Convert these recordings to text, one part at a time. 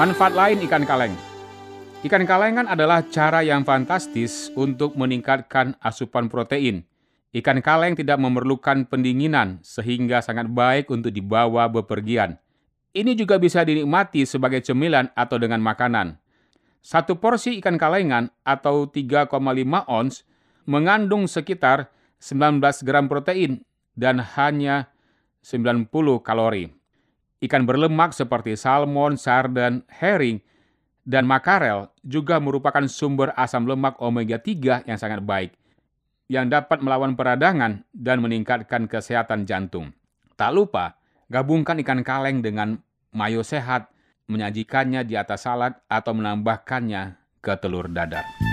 Manfaat lain ikan kaleng. Ikan kalengan adalah cara yang fantastis untuk meningkatkan asupan protein. Ikan kaleng tidak memerlukan pendinginan sehingga sangat baik untuk dibawa bepergian. Ini juga bisa dinikmati sebagai cemilan atau dengan makanan. Satu porsi ikan kalengan atau 3,5 ons mengandung sekitar 19 gram protein dan hanya 90 kalori. Ikan berlemak seperti salmon, sarden, herring, dan makarel juga merupakan sumber asam lemak omega 3 yang sangat baik, yang dapat melawan peradangan dan meningkatkan kesehatan jantung. Tak lupa, gabungkan ikan kaleng dengan mayo sehat, menyajikannya di atas salad atau menambahkannya ke telur dadar.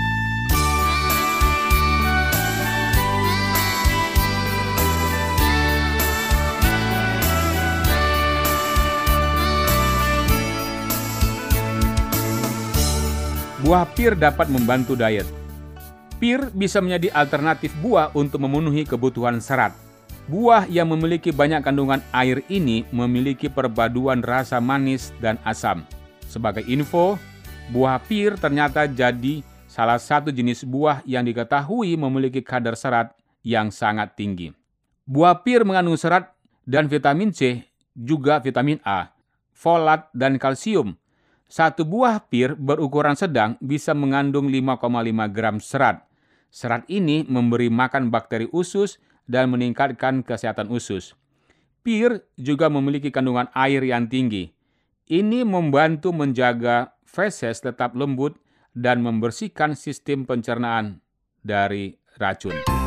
Buah pir dapat membantu diet. Pir bisa menjadi alternatif buah untuk memenuhi kebutuhan serat. Buah yang memiliki banyak kandungan air ini memiliki perpaduan rasa manis dan asam. Sebagai info, buah pir ternyata jadi salah satu jenis buah yang diketahui memiliki kadar serat yang sangat tinggi. Buah pir mengandung serat dan vitamin C, juga vitamin A, folat, dan kalsium satu buah pir berukuran sedang bisa mengandung 5,5 gram serat. Serat ini memberi makan bakteri usus dan meningkatkan kesehatan usus. Pir juga memiliki kandungan air yang tinggi. Ini membantu menjaga feses tetap lembut dan membersihkan sistem pencernaan dari racun.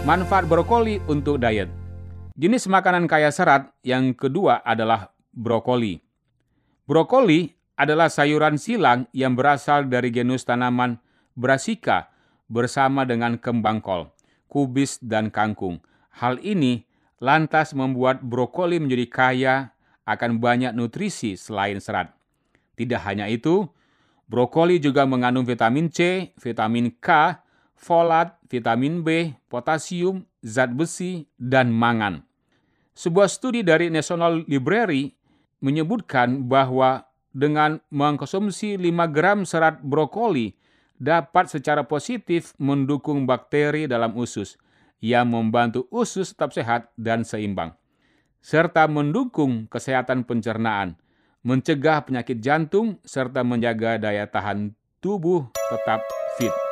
Manfaat brokoli untuk diet. Jenis makanan kaya serat yang kedua adalah brokoli. Brokoli adalah sayuran silang yang berasal dari genus tanaman Brassica bersama dengan kembang kol, kubis, dan kangkung. Hal ini lantas membuat brokoli menjadi kaya akan banyak nutrisi selain serat. Tidak hanya itu, brokoli juga mengandung vitamin C, vitamin K, folat, vitamin B, potasium, zat besi, dan mangan. Sebuah studi dari National Library menyebutkan bahwa dengan mengkonsumsi 5 gram serat brokoli dapat secara positif mendukung bakteri dalam usus yang membantu usus tetap sehat dan seimbang, serta mendukung kesehatan pencernaan, mencegah penyakit jantung, serta menjaga daya tahan tubuh tetap fit.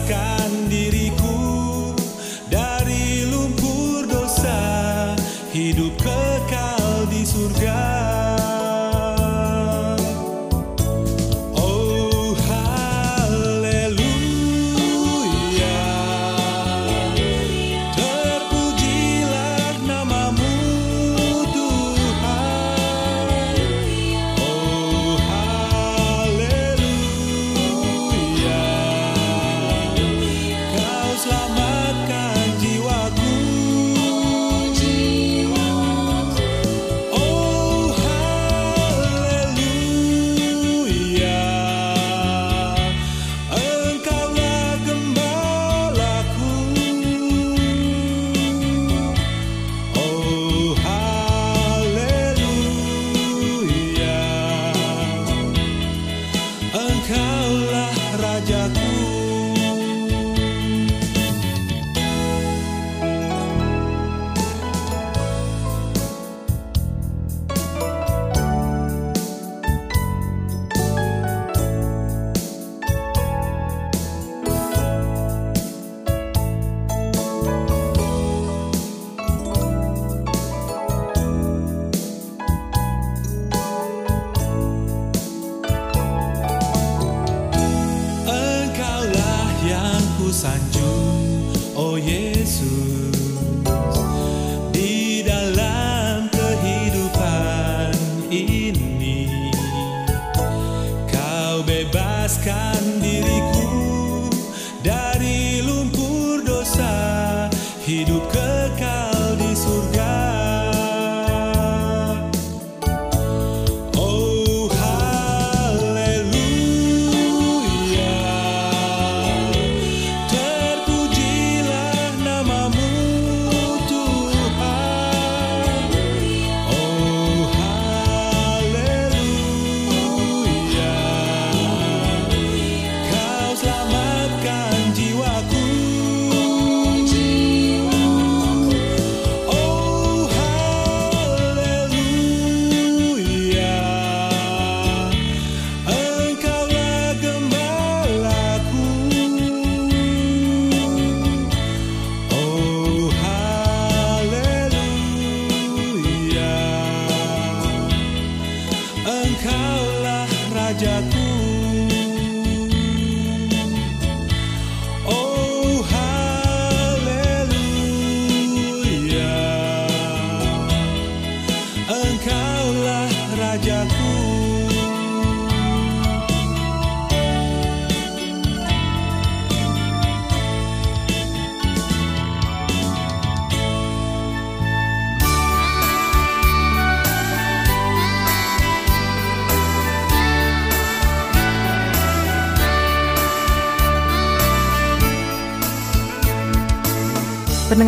cascar. hidup ke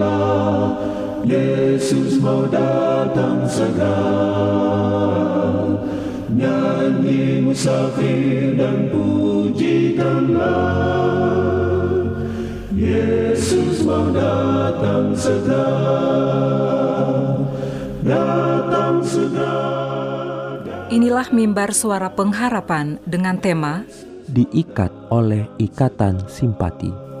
bunyikanlah Yesus mau datang segera Nyanyi musafir dan pujikanlah Yesus mau datang segera Datang segera Inilah mimbar suara pengharapan dengan tema diikat oleh ikatan simpati.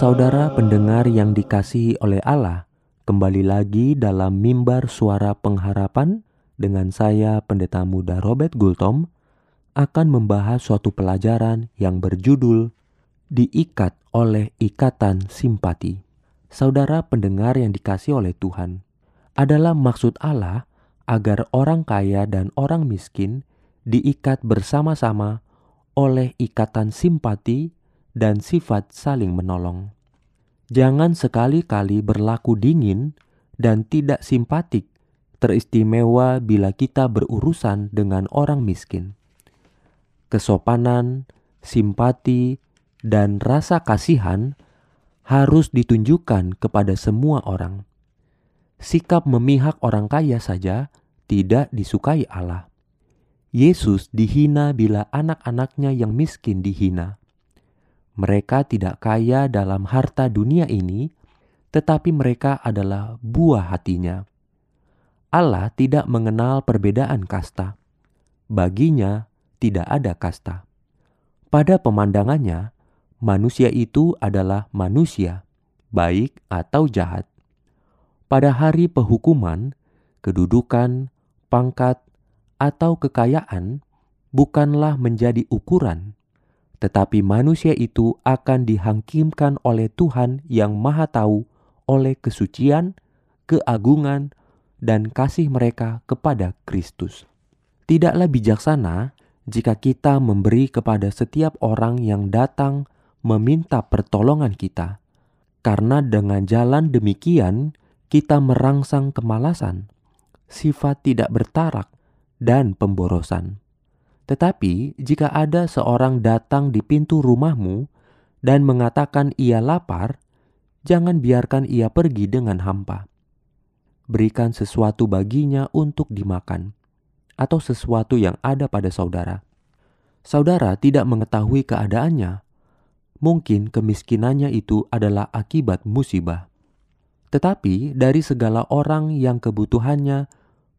Saudara pendengar yang dikasihi oleh Allah, kembali lagi dalam mimbar suara pengharapan dengan saya Pendeta Muda Robert Gultom akan membahas suatu pelajaran yang berjudul Diikat oleh Ikatan Simpati. Saudara pendengar yang dikasih oleh Tuhan, adalah maksud Allah agar orang kaya dan orang miskin diikat bersama-sama oleh ikatan simpati dan sifat saling menolong. Jangan sekali-kali berlaku dingin dan tidak simpatik, teristimewa bila kita berurusan dengan orang miskin. Kesopanan, simpati, dan rasa kasihan harus ditunjukkan kepada semua orang. Sikap memihak orang kaya saja tidak disukai Allah. Yesus dihina bila anak-anaknya yang miskin dihina. Mereka tidak kaya dalam harta dunia ini, tetapi mereka adalah buah hatinya. Allah tidak mengenal perbedaan kasta. Baginya tidak ada kasta. Pada pemandangannya, manusia itu adalah manusia, baik atau jahat. Pada hari penghukuman, kedudukan, pangkat, atau kekayaan bukanlah menjadi ukuran, tetapi manusia itu akan dihakimkan oleh Tuhan yang Maha Tahu oleh kesucian, keagungan, dan kasih mereka kepada Kristus. Tidaklah bijaksana jika kita memberi kepada setiap orang yang datang meminta pertolongan kita, karena dengan jalan demikian kita merangsang kemalasan sifat tidak bertarak, dan pemborosan. Tetapi jika ada seorang datang di pintu rumahmu dan mengatakan ia lapar, jangan biarkan ia pergi dengan hampa. Berikan sesuatu baginya untuk dimakan, atau sesuatu yang ada pada saudara. Saudara tidak mengetahui keadaannya, mungkin kemiskinannya itu adalah akibat musibah. Tetapi dari segala orang yang kebutuhannya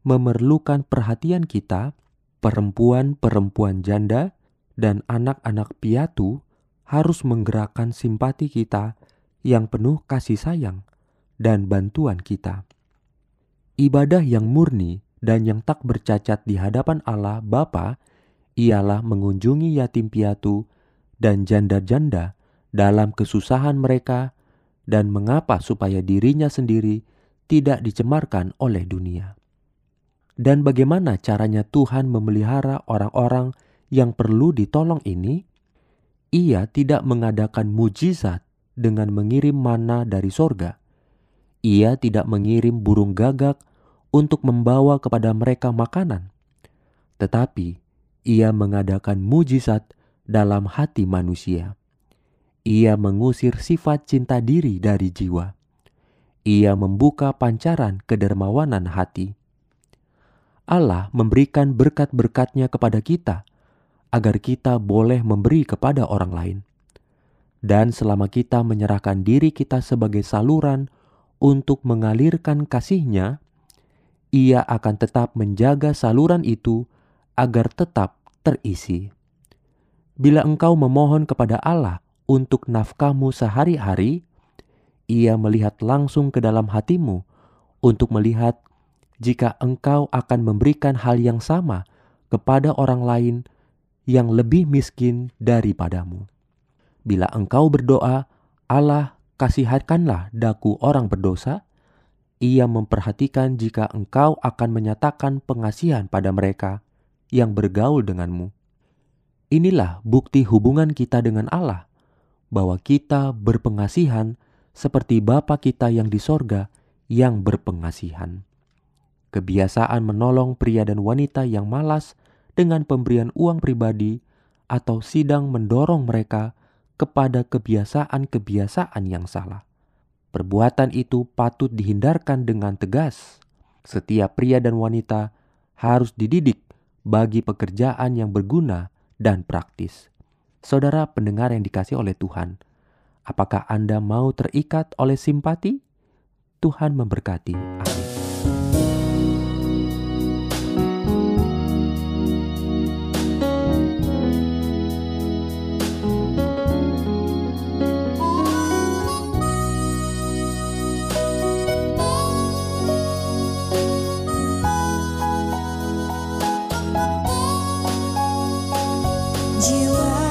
memerlukan perhatian kita, perempuan-perempuan janda dan anak-anak piatu harus menggerakkan simpati kita yang penuh kasih sayang dan bantuan kita. Ibadah yang murni dan yang tak bercacat di hadapan Allah Bapa ialah mengunjungi yatim piatu dan janda-janda dalam kesusahan mereka dan mengapa supaya dirinya sendiri tidak dicemarkan oleh dunia dan bagaimana caranya Tuhan memelihara orang-orang yang perlu ditolong ini? Ia tidak mengadakan mujizat dengan mengirim mana dari sorga. Ia tidak mengirim burung gagak untuk membawa kepada mereka makanan, tetapi ia mengadakan mujizat dalam hati manusia. Ia mengusir sifat cinta diri dari jiwa. Ia membuka pancaran kedermawanan hati Allah memberikan berkat-berkatnya kepada kita agar kita boleh memberi kepada orang lain. Dan selama kita menyerahkan diri kita sebagai saluran untuk mengalirkan kasihnya, ia akan tetap menjaga saluran itu agar tetap terisi. Bila engkau memohon kepada Allah untuk nafkahmu sehari-hari, ia melihat langsung ke dalam hatimu untuk melihat jika engkau akan memberikan hal yang sama kepada orang lain yang lebih miskin daripadamu. Bila engkau berdoa, Allah kasihatkanlah daku orang berdosa, ia memperhatikan jika engkau akan menyatakan pengasihan pada mereka yang bergaul denganmu. Inilah bukti hubungan kita dengan Allah, bahwa kita berpengasihan seperti Bapa kita yang di sorga yang berpengasihan. Kebiasaan menolong pria dan wanita yang malas dengan pemberian uang pribadi atau sidang mendorong mereka kepada kebiasaan-kebiasaan yang salah. Perbuatan itu patut dihindarkan dengan tegas. Setiap pria dan wanita harus dididik bagi pekerjaan yang berguna dan praktis. Saudara pendengar yang dikasih oleh Tuhan, apakah Anda mau terikat oleh simpati? Tuhan memberkati. Amin. Demikianlah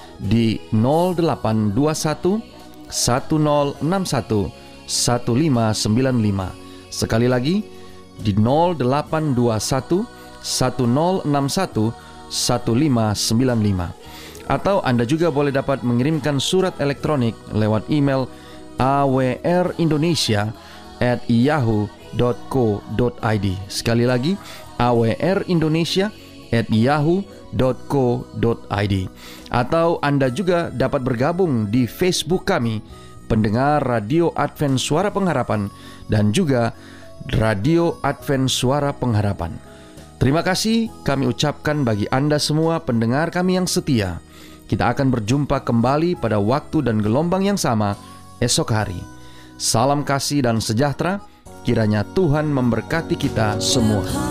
di 0821 1061 1595. Sekali lagi di 0821 1061 1595. Atau Anda juga boleh dapat mengirimkan surat elektronik lewat email awrindonesia at yahoo.co.id Sekali lagi awrindonesia at yahoo.co.id co.id atau Anda juga dapat bergabung di Facebook kami pendengar Radio Advent Suara Pengharapan dan juga Radio Advent Suara Pengharapan. Terima kasih kami ucapkan bagi Anda semua pendengar kami yang setia. Kita akan berjumpa kembali pada waktu dan gelombang yang sama esok hari. Salam kasih dan sejahtera, kiranya Tuhan memberkati kita semua.